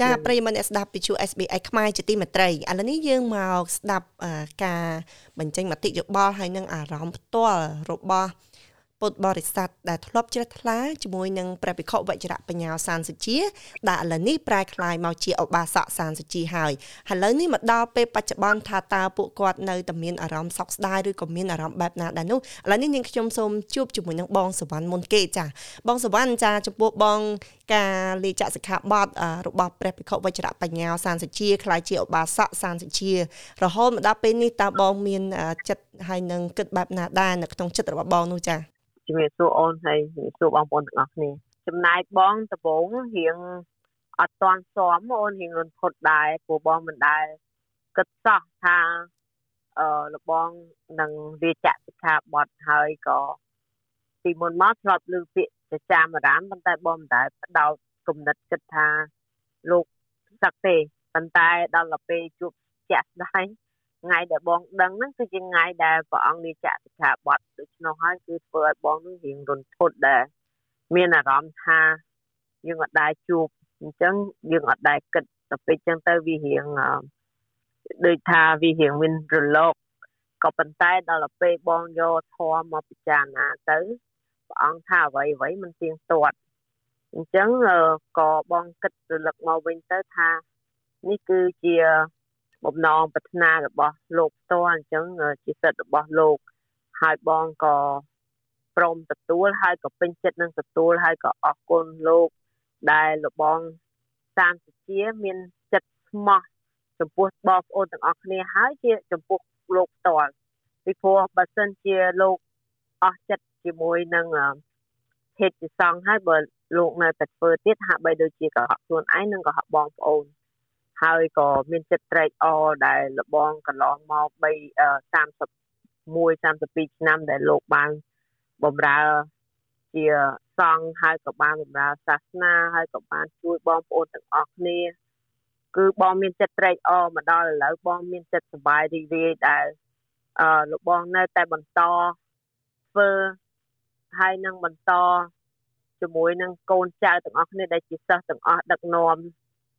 ចាប្រិយមិត្តអ្នកស្ដាប់វិទ្យុ SBI ខ្មែរជាទីមេត្រីឥឡូវនេះយើងមកស្ដាប់ការបញ្ចេញមតិយោបល់ហើយនឹងអារម្មណ៍ផ្ទាល់របស់ ពុទ្ធបរិស័ទដែលធ្លាប់ជ្រះថ្លាជាមួយនឹងព្រះភិក្ខុវជ្រៈបញ្ញាសានសុជា ដែលឥឡូវនេះប្រែក្លាយមកជាឧបាសកសានសុជាហើយឥឡូវនេះមកដល់ពេលបច្ចុប្បន្នថាតើពួកគាត់នៅតែមានអារម្មណ៍សោកស្ដាយឬក៏មានអារម្មណ៍បែបណាដែរនោះឥឡូវនេះនាងខ្ញុំសូមជួបជាមួយនឹងបងសវណ្ណមុនគេចាបងសវណ្ណចាចំពោះបងការលេខសិក្ខាបទរបស់ព្រះភិក្ខុវជ្រៈបញ្ញាសានសុជាខ្លាយជាឧបាសកសានសុជា រហូតមកដល់ពេលនេះតើបងមានចិត្តហើយនឹងគិតបែបណាដែរនៅក្នុងចិត្តរបស់បងនោះចា ជំរាបសួរអូនហើយជំរាបសួរបងប្អូនទាំងអស់គ្នាចំណែកបងដំបងរៀងអត់តាន់សមអូនរៀងរន្ធត់ដែរព្រោះបងមិនដែលគិតសោះថាអឺលបងនឹងវាចាក់សិក្ខាបទហើយក៏ពីមុនមកធ្លាប់លើពាក្យចចាមរាមប៉ុន្តែបងមិនដែលបដោតគំនិតគិតថាលោកសឹកទេប៉ុន្តែដល់ទៅពេលជួបជាក់ស្ដែង ថ្ងៃដែលបងដឹងហ្នឹងគឺជាថ្ងៃដែលព្រះអង្គនិចាក់សិក្ខាបទដូច្នោះហើយគឺធ្វើឲ្យបងនឹងរៀងរន្ធត់ដែរមានអារម្មណ៍ថាយើងអត់ដែរជួបអញ្ចឹងយើងអត់ដែរគិតទៅពេលអញ្ចឹងទៅវារៀងដូចថាវារៀងមានរលកក៏ប៉ុន្តែដល់ពេលបងយកធម៌មកពិចារណាទៅព្រះអង្គថាអ្វីអ្វីមិនទៀងទាត់អញ្ចឹងក៏បងគិតរលឹកមកវិញទៅថានេះគឺជា បំណងប្រាថ្នារបស់លោកផ្ទាល់អញ្ចឹងជាសិទ្ធិរបស់លោកហើយបងក៏ព្រមទទួលហើយក៏ពេញចិត្តនឹងទទួលហើយក៏អរគុណលោកដែលលបងសានសុជាមានចិត្តស្មោះចំពោះបងប្អូនទាំងអស់គ្នាហើយជាចំពោះលោកផ្ទាល់ពីព្រោះបើសិនជាលោកអស់ចិត្តជាមួយនឹងហេតុជាសង្ឃហើយបើលោកនៅតែធ្វើទៀតហាក់បីដូចជាកុហកខ្លួនឯងនិងកុហកបងប្អូន ហើយក៏មានចិត្តត្រេកអរដែលលបងកន្លងមក3 31 32ឆ្នាំដែលលោកបានបំរើជាសង្ឃហើយក៏បានបំរើសាសនាហើយក៏បានជួយបងប្អូនទាំងអស់គ្នាគឺបងមានចិត្តត្រេកអរមកដល់ឥឡូវបងមានចិត្តសប្បាយរីករាយដែលអឺលោកបងនៅតែបន្តធ្វើហើយនឹងបន្តជាមួយនឹងកូនចៅទាំងអស់គ្នាដែលជាសិស្សទាំងអស់ដឹកនាំ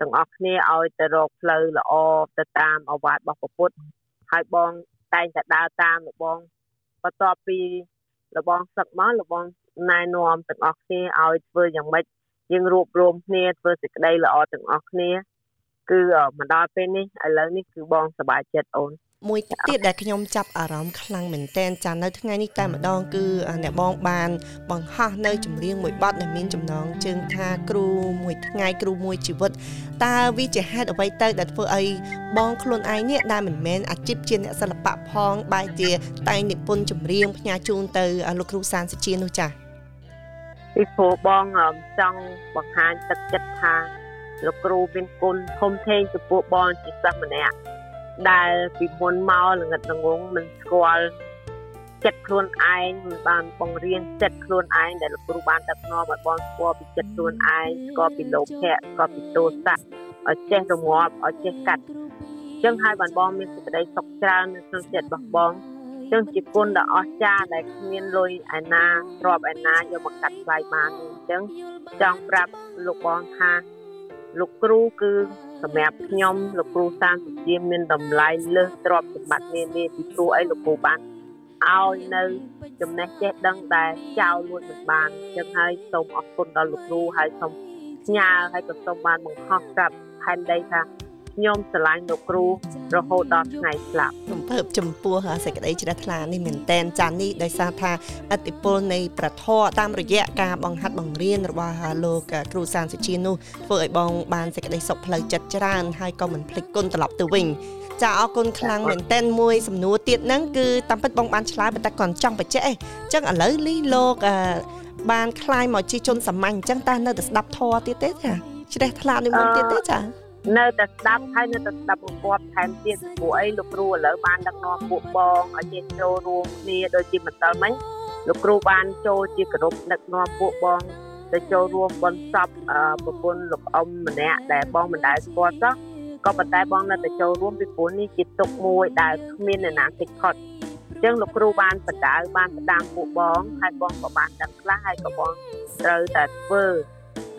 ទាំងអស់គ្នាឲ្យទៅរកផ្លូវល្អទៅតាមអវាទរបស់ពុទ្ធហើយបងតែងតែដើរតាមលបងបន្ទាប់ពីលបងសឹកមកលបងណែនាំទាំងអស់គ្នាឲ្យធ្វើយ៉ាងម៉េចយើងរួបរวมគ្នាធ្វើសេចក្តីល្អទាំងអស់គ្នា គឺមកដល់ពេលនេះឥឡូវនេះគឺបងសប្បាយចិត្តអូន មួយទៀតដែលខ្ញុំចាប់អារម្មណ៍ខ្លាំងមែនតែនចានៅថ្ងៃនេះតែម្ដងគឺអ្នកបងបានបង្ហោះនៅចម្រៀងមួយបទដែលមានចំណងជើងថាគ្រូមួយថ្ងៃគ្រូមួយជីវិតតើវាជាហេតុអ្វីទៅដែលធ្វើឲ្យបងខ្លួនឯងនេះដែលមិនមែនអាជីពជាអ្នកសិល្បៈផងបែរជាតែងនិពន្ធចម្រៀងផ្ញើជូនទៅលោកគ្រូសានសុជានោះចា៎ពីព្រោះបងចង់បង្ហាញទឹកចិត្តថាលោកគ្រូមានគុណធំធេងចំពោះបងជាសិស្សម្នាក់ ដែលពីមុនមកល្ងិតល្ងងមិនស្គាល់ចិត្តខ្លួនឯងមិនបានបង្រៀនចិត្តខ្លួនឯងដែលលោកគ្រូបានដឹកនាំឲ្យបងស្គាល់ពីចិត្តខ្លួនឯងស្គាល់ពីលោភៈស្គាល់ពីទោសៈឲ្យចេះរងាប់ឲ្យចេះកាត់ចឹងហើយបានបងមានសេចក្តីសុខច្រើននៅក្នុងចិត្តរបស់បងចឹងជាគុណដ៏អស្ចារ្យដែលគ្មានលុយឯណាទ្របឯណាយកមកកាត់ថ្លៃបានអញ្ចឹងចង់ប្រាប់លោកបងថាលោកគ្រូគឺ សម្រាប់ខ្ញុំលោកគ្រូសានសុជាមានតម្លៃលើសទ្រព្យសម្បត្តិនានាពីព្រោះអីលោកគ្រូបានឲ្យនៅចំណេះចេះដឹងដែលចៅលួចមិនបានចឹងហើយសូមអរគុណដល់លោកគ្រូហើយសូមផ្ញើហើយក៏សូមបានបង្ហោះប្រាប់ផែនដីថាខ្ញុំស្រឡាញ់លោកគ្រូរហូតដល់ថ្ងៃស្លាប់ខ្ញុំ ភើបចំពោះសេចក្តីជ្រះថ្លានេះមែនតែនចាន់នេះដោយសារថាអតិពលនៃប្រធរតាមរយៈការបង្ហាត់បង្រៀនរបស់លោកគ្រូសានសុជានោះធ្វើឲ្យបងបានសេចក្តីសុខផ្លូវចិត្តច្រើនហើយក៏មិនភ្លេចគុណត្រឡប់ទៅវិញចាអរគុណខ្លាំងមែនតែនមួយសំណួរទៀតហ្នឹងគឺតាមពិតបងបានឆ្លើយប៉ុន្តែគាត់ចង់បញ្ជាក់ឯងអញ្ចឹងឥឡូវលីលោកបានคลายមកជាជនសាមញ្ញអញ្ចឹងតើនៅតែស្ដាប់ធម៌ទៀតទេចាជ្រះថ្លានេះមុនទៀតទេចា នៅតែស្ដាប់ហើយនៅតែស្ដាប់បង្គាប់ថែមទៀតព្រោះអីលោកគ្រូឥឡូវបានដឹកនាំពួកបងឲ្យចេះចូលរួមគ្នាដូចជាម្សិលមិញលោកគ្រូបានចូលជាក្រុមដឹកនាំពួកបងទៅចូលរួមបន់សពប្រពន្ធលោកអ៊ំម្នាក់ដែលបងមិនដែលស្គាល់សោះក៏ប៉ុន្តែបងនៅតែចូលរួមពីព្រោះនេះជាទុកមួយដែលគ្មានអ្នកណាតិចផុតអញ្ចឹងលោកគ្រូបានបដៅបានផ្ដាំពួកបងហើយបងក៏បានដឹងខ្លះហើយក៏បងត្រូវតែធ្វើ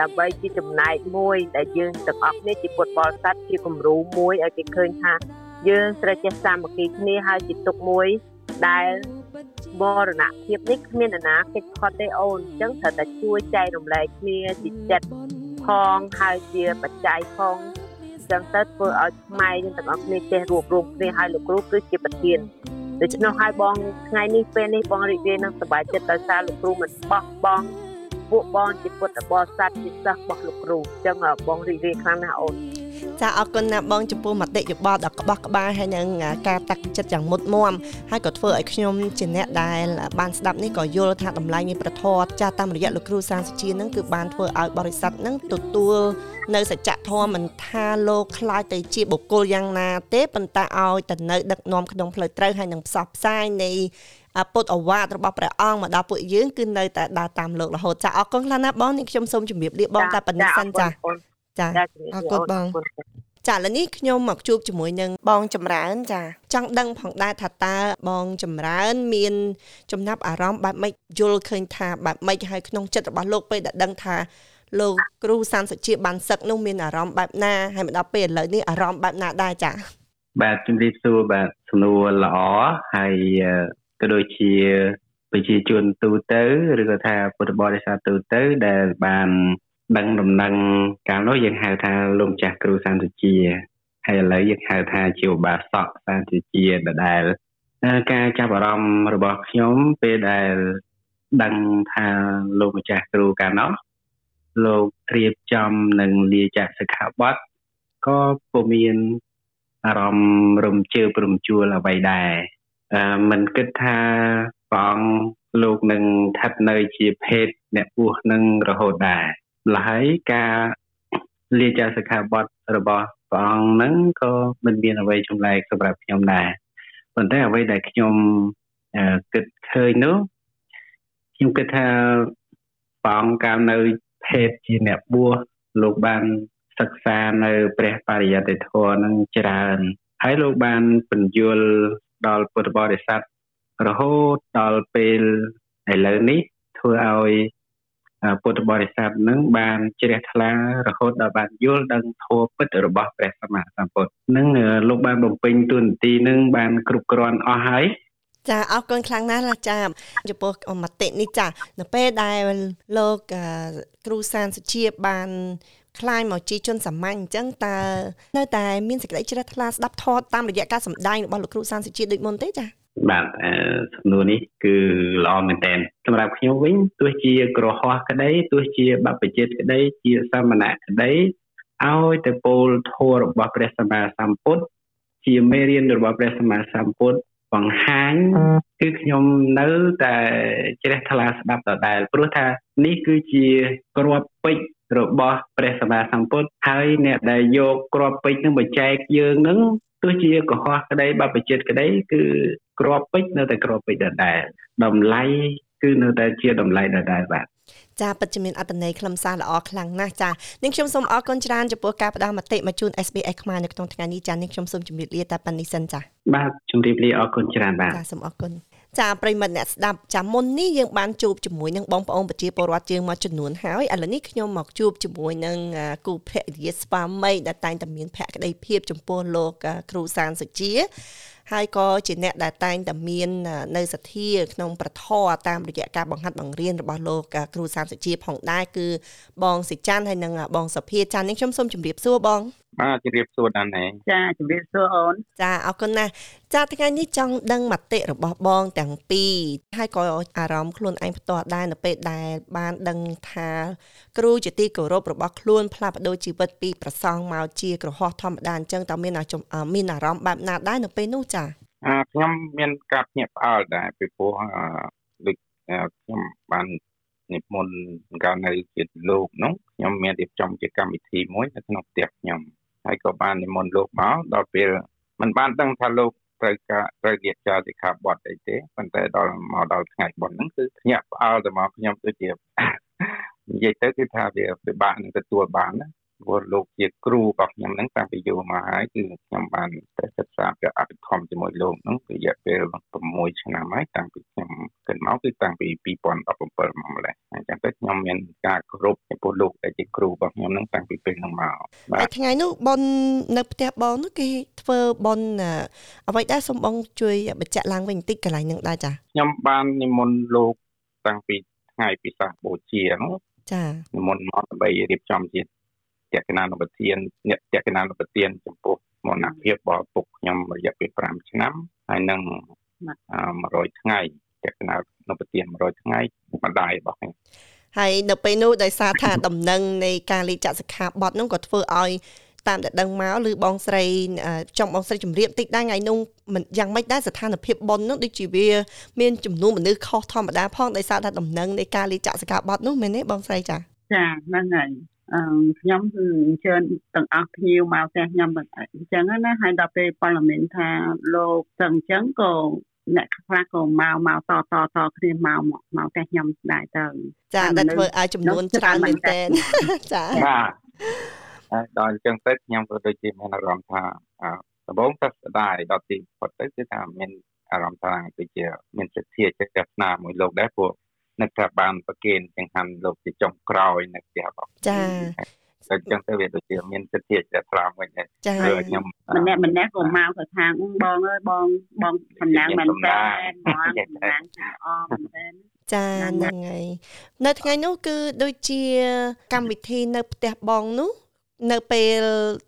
ដើម្បីជាចំណែកមួយដែលយើងទាំងអស់គ្នាជាពុទ្ធបរិស័ទជាគំរូមួយឲ្យគេឃើញថាយើងត្រូវចេះសាមគ្គីគ្នាហើយជាទុកមួយដែលបរណភាពនេះគ្មាននរណាគេផុតទេអូនអញ្ចឹងត្រូវតែជួយចែករំលែកគ្នាជាចិត្តផងហើយជាបច្ច័យផងអញ្ចឹងទៅធ្វើឲ្យខ្មែរយើងទាំងអស់គ្នាចេះរួបរวมគ្នាហើយលោកគ្រូគឺជាប្រធានដូច្នោះហើយបងថ្ងៃនេះពេលនេះបងរីករាយនឹងសប្បាយចិត្តដោយសារលោកគ្រូមិនបោះបង់ ពួកបងជាពុទ្ធបរិស័ទជាសិស្សរបស់លោកគ្រូអញ្ចឹងបងរីករាយខ្លាំងណាស់អូនចាអរគុណណាស់បងចំពោះមតិយោបល់ដ៏ក្បោះក្បាយហើយនឹងការតាក់ចិត្តយ៉ាងមុតមមហើយក៏ធ្វើឲ្យខ្ញុំជាអ្នកដែលបានស្ដាប់នេះក៏យល់ថាតម្លៃនៃប្រធរចាតាមរយៈលោកគ្រូសាងសុជានឹងគឺបានធ្វើឲ្យបរិស័ទនឹងទទួលនៅសច្ចធម៌មិនថាលោកខ្លាចទៅជាបុគ្គលយ៉ាងណាទេប៉ុន្តែឲ្យទៅនៅដឹកនាំក្នុងផ្លូវត្រូវហើយនឹងផ្សព្វផ្សាយនៃ ពុទ្ធអវាទរបស់ព្រះអង្គមកដល់ពួកយើងគឺនៅតែដើរតាមលោករហូតចាអរគុណខ្លាំងណាស់បងនេះខ្ញុំសូមជម្រាបលាបងតែប៉ុណ្្នេះសិនចាចាអរគុណបងចាឥឡូវនេះខ្ញុំមកជួបជាមួយនឹងបងចម្រើន ចាចង់ដឹងផងដែរថាតើបងចម្រើន មាន ចំណាប់អារម្មណ៍បែបម៉េចយល់ឃើញថាបែបម៉េចហើយក្នុងចិត្តរបស់លោកពេលដែលដឹងថាលោកគ្រូសានសុជាបានសឹកនោះមានអារម្មណ៍បែបណាហើយមកដល់ពេលឥឡូវនេះអារម្មណ៍បែបណាដែរចាបាទជំរាបសួរបាទសំណួរល្អហើយ ក៏ដូចជាប្រជាជនទូទៅឬក៏ថាពុទ្ធបរិស័ទទូទៅដែលបានដឹងដំណឹងកាលនោះយើងហៅថាលោកម្ចាស់គ្រូសានសុជាហើយឥឡូវយើងហៅថាជាឧបាសកសានសុជាដដែលការចាប់អារម្មណ៍របស់ខ្ញុំពេលដែលដឹងថាលោកម្ចាស់គ្រូកាលនោះលោករៀបចំនឹងលាចាក់សិក្ខាបទក៏ពុំមានអារម្មណ៍រំជើបរំជួលអ្វីដែរអឺ មិនគិតថាព្រះអង្គលោកនឹងស្ថិតនៅជាភេទអ្នកពោះនឹងរហូតដែរហើយការលាចាសិក្ខាបទរបស់ព្រះអង្គហ្នឹងក៏មិនមានអ្វីចម្លែកសម្រាប់ខ្ញុំដែរប៉ុន្តែអ្វីដែលខ្ញុំគិតឃើញនោះខ្ញុំគិតថាព្រះអង្គកាលនៅភេទជាអ្នកបួសលោកបានសិក្សានៅព្រះបរិយត្តិធម៌នឹងច្រើនហើយលោកបានពន្យល់ ដល់ពុទ្ធបរិស័ទរហូតដល់ពេលឥឡូវនេះធ្វើឲ្យពុទ្ធបរិស័ទនឹងបានជ្រះថ្លារហូតដល់បានយល់ដឹងធម៌ពិតរបស់ព្រះសម្មាសម្ពុទ្ធនឹងលោកបានបំពេញទួនាទីនឹងបានគ្រប់គ្រាន់អស់ហើយចាអរគុណខ្លាំងណាស់ចាចំពោះមតិនេះចានៅពេលដែលលោកគ្រូសានសុជាបាន คลายមកជាជនសាមញ្ញអញ្ចឹងតើនៅតែមានសេចក្តីជ្រះថ្លាស្ដាប់ធម៌តាមរយៈការសម្ដែងរបស់លោកគ្រូសានសុជាដូចមុនទេចាបាទសំណួរនេះគឺល្អមែនតើសម្រាប់ខ្ញុំវិញទោះជាក្រហោះក្តីទោះជាបព្វជិតក្តីជាសាមណៈក្តីឲ្យទៅពោលធម៌របស់ព្រះសម្មាសម្ពុទ្ធជាមេរៀនរបស់ព្រះសម្មាសម្ពុទ្ធបង្ហាញគឺខ្ញុំនៅតែជ្រះថ្លាស្ដាប់ដដែលព្រោះថានេះគឺជាគ្រាប់ពេជ្រ របស់ព្រះសម្មាសម្ពុទ្ធហើយអ្នកដែលយកគ្រាប់ពេជ្រនឹងបញ្ចែកយើងនឹងទោះជាកុហកក្តីបបជិតក្តីគឺក្របពេជ្រនៅតែក្របពេជ្រដដែលតម្លៃគឺនៅតែជាតម្លៃដដែលបាទចាពិតជាមានអត្តន័យខ្លឹមសារល្អខ្លាំងណាស់ចានាងខ្ញុំសូមអរគុណច្រើនចំពោះការផ្ដល់មតិមកជូន SBS ខ្មែរនៅក្នុងថ្ងៃនេះចានាងខ្ញុំសូមជម្រាបលាតែប៉ុណ្្នេះសិនចាបាទជម្រាបលាអរគុណច្រើនបាទចាសូមអរគុណ ចាប្រិមិត្តអ្នកស្ដាប់ចាមុននេះយើងបានជួបជាមួយនឹងបងប្អូនប្រជាពលរដ្ឋយើងមកចំនួនហើយឥឡូវនេះខ្ញុំមកជួបជាមួយនឹងគូភរិយាស្វាមីដែលតែងតែមានភក្ដីភាពចំពោះលោកគ្រូសានសុជា ហើយក៏ជាអ្នកដែលតែងតែមាននៅសទ្ធាក្នុងប្រធរតាមរយៈការបង្ហាត់បង្រៀនរបស់លោកគ្រូសាមសុជាផងដែរគឺបងសិចាន់ហើយនិងបងសុភាចាន់នេះខ្ញុំសូមជម្រាបសួរបងបាទជម្រាបសួរដល់ណែចាជម្រាបសួរអូនចាអរគុណណាស់ចាថ្ងៃនេះចង់ដឹងមតិរបស់បងទាំងពីរហើយក៏អារម្មណ៍ខ្លួនឯងផ្ទាល់ដែរនៅពេលដែល បានដឹងថា គ្រូជាទីគោរពរបស់ខ្លួនផ្លាស់ប្ដូរជីវិតពីប្រសងមកជាក្រហោះធម្មតាអញ្ចឹងតើមានមានអារម្មណ៍បែបណាដែរនៅពេលនោះចា អាខ្ញុំមានការភ្ញាក់ផ្អើលដែរពីព្រោះដូចខ្ញុំបាននិមន្តកាលនៅជាលោកនោះខ្ញុំមានរៀបចំជាកម្មវិធីមួយនៅក្នុងផ្ទះខ្ញុំហើយក៏បាននិមន្តលោកមកដល់ពេលมันបានដឹងថាលោកត្រូវការត្រូវរៀបចំសិក្ខាបទអីទេប៉ុន្តែដល់មកដល់ថ្ងៃបុណ្យហ្នឹងគឺភ្ញាក់ផ្អើលទៅមកខ្ញុំដូចជានិយាយទៅគឺថាវាពិបាកនឹងទទួលបានណា ព្រោះលោកជាគ្រូរបស់ខ្ញុំហ្នឹងតាំងពីយូរមកហើយគឺខ្ញុំបានតែសិក្សាពីអភិធម្មជាមួយលោកហ្នឹងរយៈពេល6ឆ្នាំហើយតាំងពីខ្ញុំគិតមកគឺតាំងពី2017មកម្លេះអញ្ចឹងទៅខ្ញុំមានការគោរពពោះលោកដែលជាគ្រូរបស់ខ្ញុំហ្នឹងតាំងពីពេលហ្នឹងមកបាទថ្ងៃនោះប៉ុននៅផ្ទះបងនោះគេធ្វើប៉ុនអ្វីដែរសូមបងជួយបញ្ជាក់ឡើងវិញបន្តិចកន្លែងហ្នឹងដែរចាខ្ញុំបាននិមន្តលោកតាំងពីថ្ងៃពិសាបូជាហ្នឹងចានិមន្តមកដើម្បីរៀបចំជា តក្កណានុប្រធានអ្នកតក្កណានុប្រធានចំពោះមរណភាពរបស់ពុកខ្ញុំរយៈពេល5ឆ្នាំហើយនឹង100ថ្ងៃតក្កណានុប្រធាន100ថ្ងៃម្ដាយរបស់ខ្ញុំហើយនៅពេលនោះដោយសារថាដំណឹងនៃការលេខចាក់សិក្ខាបទនោះក៏ធ្វើឲ្យតាមដែលដឹងមកឬបងស្រីចង់បងស្រីជម្រាបតិចដែរថ្ងៃនោះមិនយ៉ាងម៉េចដែរស្ថានភាពប៉ុននោះដូចជាវាមានចំនួនមនុស្សខុសធម្មតាផងដោយសារថាដំណឹងនៃការលេខចាក់សកាបត់នោះមែនទេបងស្រីចាចាហ្នឹងហើយអឺ ខ្ញុំគឺអញ្ជើញទាំងអស់ភ្ញៀវមកផ្ទះខ្ញុំទាំងអញ្ចឹងណាហើយដល់ពេលព័ត៌មានថាលោកទាំងអញ្ចឹងក៏អ្នកខ្លះក៏មកមកតតតគ្នាមកមកផ្ទះខ្ញុំដែរទៅចាដែលធ្វើឲ្យចំនួនច្រើនមែនទែនចាបាទហើយដល់អញ្ចឹងទៅខ្ញុំក៏ដូចជាមានអារម្មណ៍ថាដំបូងទៅស្ដាយដល់ទីផុតទៅគឺថាមានអារម្មណ៍ថាដូចជាមានសទ្ធាចិត្តសាសនាមួយលោកដែរព្រោះ នៅថាបានប្រគេនចង្ហាន់លោកជាចុងក្រោយនៅផ្ទះរបស់ចាតែចឹងទៅវាដូចជាមានសទ្ធាចិត្តស្រាមវិញចាខ្ញុំម្នាក់ម្នាក់ក៏មកទៅខាងបងអើយបងបងសំណាងមែនតើបងសំណាងអមមែនតើចាហ្នឹងហើយនៅថ្ងៃនោះគឺដូចជាកម្មវិធីនៅផ្ទះបងនោះនៅពេល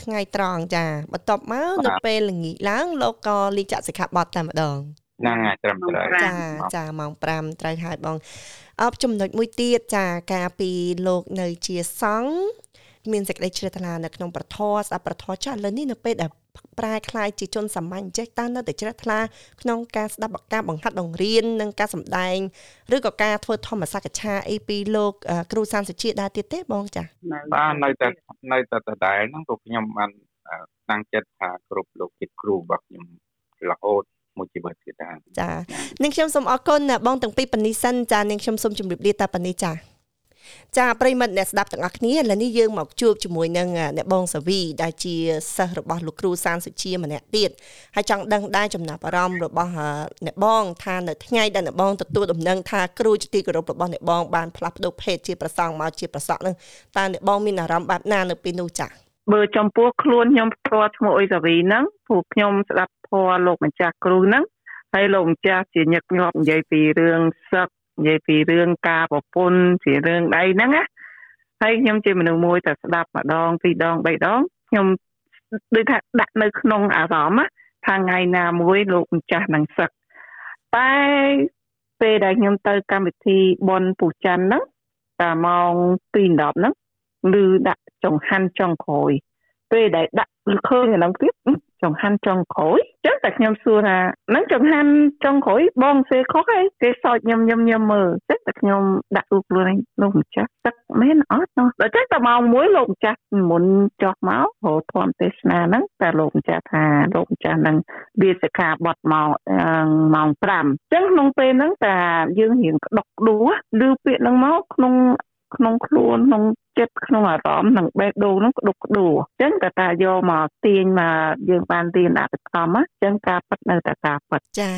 ថ្ងៃត្រង់ចាបន្ទាប់មកនៅពេលល្ងាចឡើងលោកក៏លីចាក់សិក្ខាបទតែម្ដង ហ្នឹងហើយត្រឹមត្រូវចាចាម៉ោង5ត្រូវហើយបងអបចំណុចមួយទៀតចាការពីលោកនៅជាសង្ឃមានសេចក្តីជ្រះថ្លានៅក្នុងប្រធរស្ដាប់ប្រធរចាឥឡូវនេះនៅពេលដែលប្រែคล้ายជាជនសាមញ្ញចេះតើនៅតែជ្រះថ្លាក្នុងការស្ដាប់ការបង្ហាត់បង្រៀននិងការសម្ដែងឬក៏ការធ្វើធម្មសកឆាអីពីលោកគ្រូសានសុជាដែរទៀតទេបងចាបាទនៅតែនៅតែដដែលហ្នឹងក៏ខ្ញុំបានតាំងចិត្តថាគ្រប់លោកជាគ្រូរបស់ខ្ញុំរហូត មួយជីវិតទៀតដែរចានាងខ្ញុំសូមអរគុណបងទាំងពីរប៉ានីសិនចានាងខ្ញុំសូមជម្រាបលាតែប៉ានីចាចាប្រិមិត្តអ្នកស្ដាប់ទាំងអស់គ្នាឥឡូវនេះយើងមកជួបជាមួយនឹងអ្នកបងសាវីដែលជាសិស្សរបស់លោកគ្រូសានសុជាម្នាក់ទៀតហើយចង់ដឹងដែរចំណាប់អារម្មណ៍របស់អ្នកបងថានៅថ្ងៃដែលអ្នកបងទទួលដំណឹងថាគ្រូជាទីគោរពរបស់អ្នកបងបានផ្លាស់ប្ដូរភេទជាប្រសង់មកជាប្រសក់នឹងតើអ្នកបងមានអារម្មណ៍បែបណានៅពេលនោះចា៎ បើចំពោះខ្លួនខ្ញុំផ្ទាល់ឈ្មោះអ៊ុយសាវីហ្នឹងព្រោះខ្ញុំស្ដាប់ធម៌លោកម្ចាស់គ្រូហ្នឹងហើយលោកម្ចាស់ជាញឹកញាប់និយាយពីរឿងសឹកនិយាយពីរឿងការប្រពន្ធជារឿងអីហ្នឹងណាហើយខ្ញុំជាមនុស្សមួយតែស្ដាប់ម្ដងពីរដងបីដងខ្ញុំដូចថាដាក់នៅក្នុងអារម្មណ៍ថាថ្ងៃណាមួយលោកម្ចាស់នឹងសឹកតែពេលដែលខ្ញុំទៅកម្មវិធីបនពូច័ន្ទហ្នឹងតាម៉ោង2:10ហ្នឹងឬដាក់ ចង្ហាន់ចុងក្រោយពេលដែលដាក់ឃើញអាហ្នឹងទៀតចង្ហាន់ចុងក្រោយចឹងតែខ្ញុំសួរថាហ្នឹងចង្ហាន់ចុងក្រោយបងសេខុសហើយគេសោចញឹមញឹមញឹមមើលចឹងតែខ្ញុំដាក់រូបខ្លួនឯងលោកម្ចាស់ទឹកមែនអត់នោះដល់ចឹងតែម៉ោង1លោកម្ចាស់មុនចុះមករហធម្មទេសនាហ្នឹងតែលោកម្ចាស់ថាលោកម្ចាស់ហ្នឹងវាសិក្ខាបទមកម៉ោង5ចឹងក្នុងពេលហ្នឹងតែយើងរៀងក្តុកក្តួឬពាក្យហ្នឹងមកក្នុង ក្នុងខ្លួនក្នុងចិត្តក្នុងអារម្មណ៍និងបេះដូងនោះក្តុកក្តួអញ្ចឹងតែតាយកមកទាញមកយើងបានរៀនអតិថមអញ្ចឹងការពិតនៅតែការពិតចា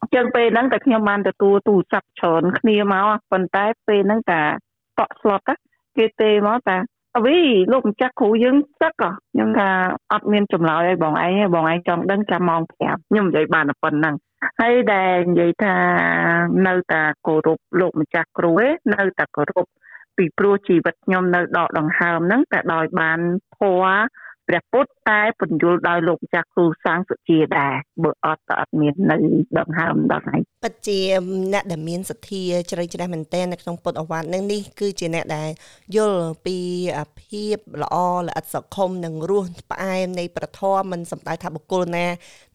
អញ្ចឹងពេលហ្នឹងតែខ្ញុំបានទទួលទូរស័ព្ទច្រើនគ្នាមកប៉ុន្តែពេលហ្នឹងតាតក់ស្លុតគេទេមកតាអវីលោកម្ចាស់គ្រូយើងទឹកខ្ញុំថាអត់មានចម្លើយឲ្យបងឯងបងឯងចង់ដឹងចាំម៉ោង5ខ្ញុំនិយាយបានតែប៉ុណ្្នឹងហើយដែលនិយាយថានៅតែគោរពលោកម្ចាស់គ្រូឯងនៅតែគោរព ពីព្រោះជីវិតខ្ញុំនៅដកដង្ហើមហ្នឹងតែដោយបានធម៌ព្រះពុទ្ធតែពន្យល់ដោយលោកម្ចាស់គ្រូសាងសុជាដែរបើអត់ក៏អត់មាននៅដង្ហើមដល់ថ្ងៃពិតជាអ្នកដែលមានសទ្ធាជ្រៅជ្រះមែនទែននៅក្នុងពុទ្ធអវាទនឹងនេះគឺជាអ្នកដែលយល់ពីភាពល្អល្អិតសង្ឃុំនិងរសផ្អែមនៃប្រធមមិនសំដៅថាបុគ្គលណា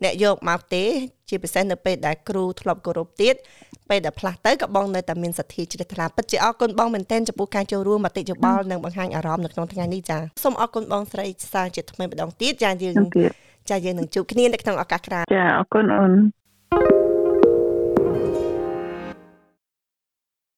អ្នកយកមកទេ ជាពិសេសនៅពេលដែលគ្រូធ្លាប់គោរពទៀតពេលដែលផ្លាស់ទៅក៏បងនៅតែមានសទ្ធាជ្រះថ្លាពិតជាអរគុណបងមែនទែនចំពោះការចូលរួមមតិយោបល់និងបង្ហាញអារម្មណ៍នៅក្នុងថ្ងៃនេះចាសូមអរគុណបងស្រីសាជាថ្មីម្ដងទៀតចាយើងចាយើងនឹងជួបគ្នានៅក្នុងឱកាសក្រោយចាអរគុណអូន